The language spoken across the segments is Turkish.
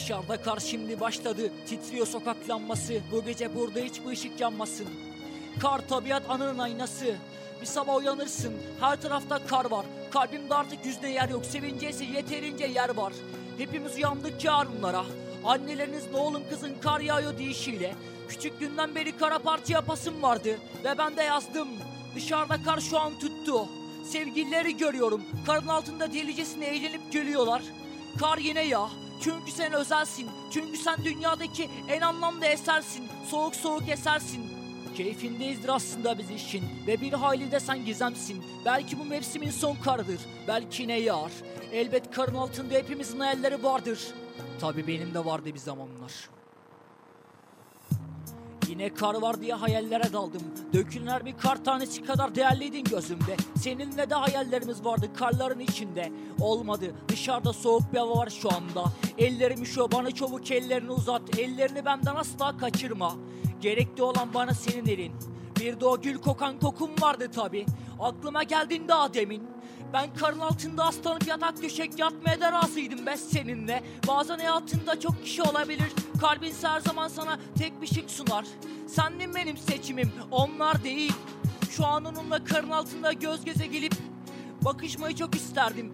Dışarıda kar şimdi başladı. Titriyor sokak lambası. Bu gece burada hiçbir ışık yanmasın. Kar tabiat anının aynası. Bir sabah uyanırsın. Her tarafta kar var. Kalbimde artık yüzde yer yok. Sevince ise yeterince yer var. Hepimiz uyandık yarınlara. Anneleriniz ne oğlum kızın kar yağıyor deyişiyle. Küçüklüğümden beri kara parça yapasım vardı. Ve ben de yazdım. Dışarıda kar şu an tuttu. Sevgilileri görüyorum. Karın altında delicesine eğlenip gülüyorlar. Kar yine yağ. Çünkü sen özelsin. Çünkü sen dünyadaki en anlamlı esersin. Soğuk soğuk esersin. Keyfindeyizdir aslında biz işin ve bir hayli de sen gizemsin. Belki bu mevsimin son karıdır, belki ne yağar. Elbet karın altında hepimizin hayalleri vardır. Tabi benim de vardı bir zamanlar. Yine kar var diye hayallere daldım. Dökülen bir kar tanesi kadar değerliydin gözümde. Seninle de hayallerimiz vardı karların içinde. Olmadı dışarıda soğuk bir hava var şu anda. Ellerim üşüyor bana çabuk ellerini uzat. Ellerini benden asla kaçırma. Gerekli olan bana senin elin. Bir de o gül kokan kokun vardı tabi. Aklıma geldin daha demin. Ben karın altında aslanıp yatak döşek yatmaya da razıydım ben seninle. Bazen hayatında çok kişi olabilir. Kalbin her zaman sana tek bir şık sunar. Sendin benim seçimim, onlar değil. Şu an onunla karın altında göz göze gelip bakışmayı çok isterdim.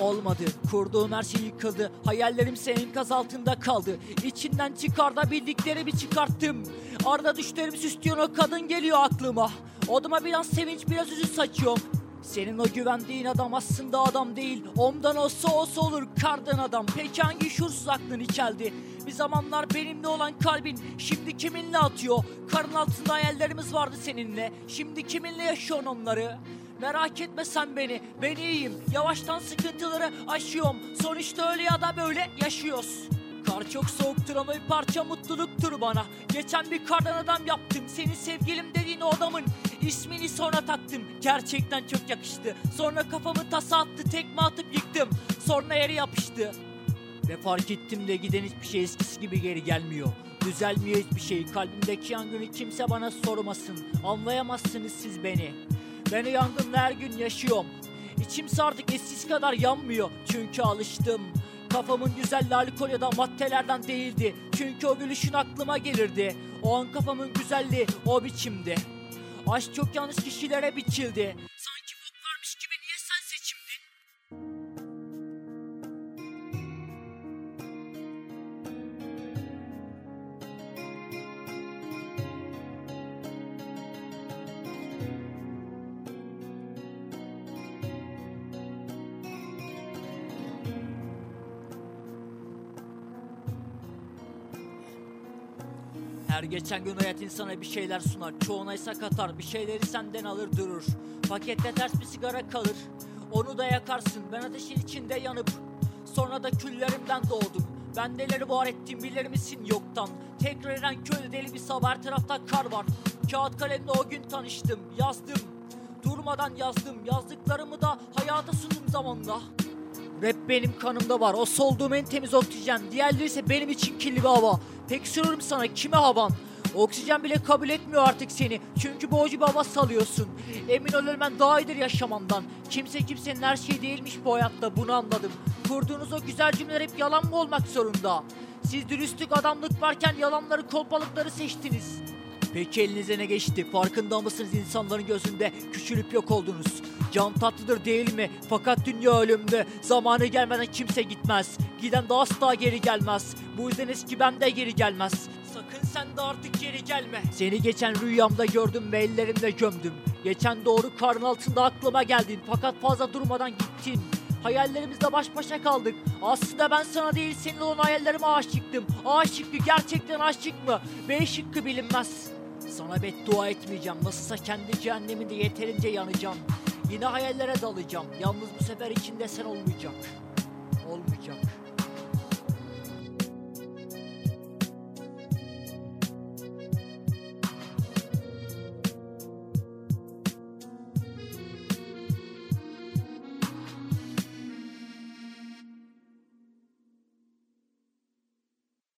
Olmadı. Kurduğum her şey yıkıldı. Hayallerim senin kaz altında kaldı. İçinden çıkar da bildiklerimi çıkarttım. Arada düşlerimi süslüyor o kadın geliyor aklıma. Odama biraz sevinç biraz üzü saçıyorum. Senin o güvendiğin adam aslında adam değil. Ondan olsa olsa olur kardan adam. Peki hangi şuursuz aklın içeldi? Bir zamanlar benimle olan kalbin şimdi kiminle atıyor? Karın altında hayallerimiz vardı seninle. Şimdi kiminle yaşıyorsun onları? Merak etme sen beni, ben iyiyim. Yavaştan sıkıntıları aşıyorum. Sonuçta öyle ya da böyle yaşıyoruz. Kar çok soğuktur ama bir parça mutluluktur bana. Geçen bir kardan adam yaptım. Senin sevgilim dediğin o adamın ismini sonra taktım. Gerçekten çok yakıştı. Sonra kafamı tasa attı, tekme atıp yıktım. Sonra yere yapıştı. Ve fark ettim de giden hiçbir şey eskisi gibi geri gelmiyor. Düzelmiyor hiçbir şey. Kalbimdeki yangını kimse bana sormasın. Anlayamazsınız siz beni. Ben o yangınla her gün yaşıyorum. İçimse artık eskisi kadar yanmıyor. Çünkü alıştım. Kafamın güzel alkol ya da maddelerden değildi. Çünkü o gülüşün aklıma gelirdi. O an kafamın güzelliği o biçimdi. Aşk çok yanlış kişilere biçildi. Her geçen gün hayat insana bir şeyler sunar. Çoğuna ise katar bir şeyleri senden alır durur. Pakette ters bir sigara kalır Onu da yakarsın. Ben ateşin içinde yanıp Sonra da küllerimden doğdum. Ben neleri var ettim bilir misin yoktan? Tekrar eden köyde deli bir sabah tarafta kar var. Kağıt kalemle o gün tanıştım yazdım. Durmadan yazdım yazdıklarımı da hayata sundum zamanla. Rap benim kanımda var. O solduğum en temiz oksijen. Diğerleri ise benim için kirli bir hava. Soruyorum sana kime havan? Oksijen bile kabul etmiyor artık seni. Çünkü boğucu bir hava salıyorsun. Emin ol ölmen daha iyidir yaşamandan. Kimse kimsenin her şeyi değilmiş bu hayatta bunu anladım. Kurduğunuz o güzel cümleler hep yalan mı olmak zorunda? Siz dürüstlük adamlık varken yalanları kolpalıkları seçtiniz. Peki elinize ne geçti? Farkında mısınız insanların gözünde küçülüp yok oldunuz? Can tatlıdır değil mi? Fakat dünya ölümlü. Zamanı gelmeden kimse gitmez. Giden de asla geri gelmez. Bu yüzden eski ben de geri gelmez. Sakın sen de artık geri gelme. Seni geçen rüyamda gördüm ve ellerimde gömdüm. Geçen doğru karın altında aklıma geldin. Fakat fazla durmadan gittin. Hayallerimizle baş başa kaldık. Aslında ben sana değil senin olan hayallerime aşıktım. A şıkkı gerçekten aşık mı? B şıkkı bilinmez. Sana beddua etmeyeceğim. Nasılsa kendi cehenneminde yeterince yanacağım. Yine hayallere dalacağım. Yalnız bu sefer içinde sen olmayacak. Olmayacak.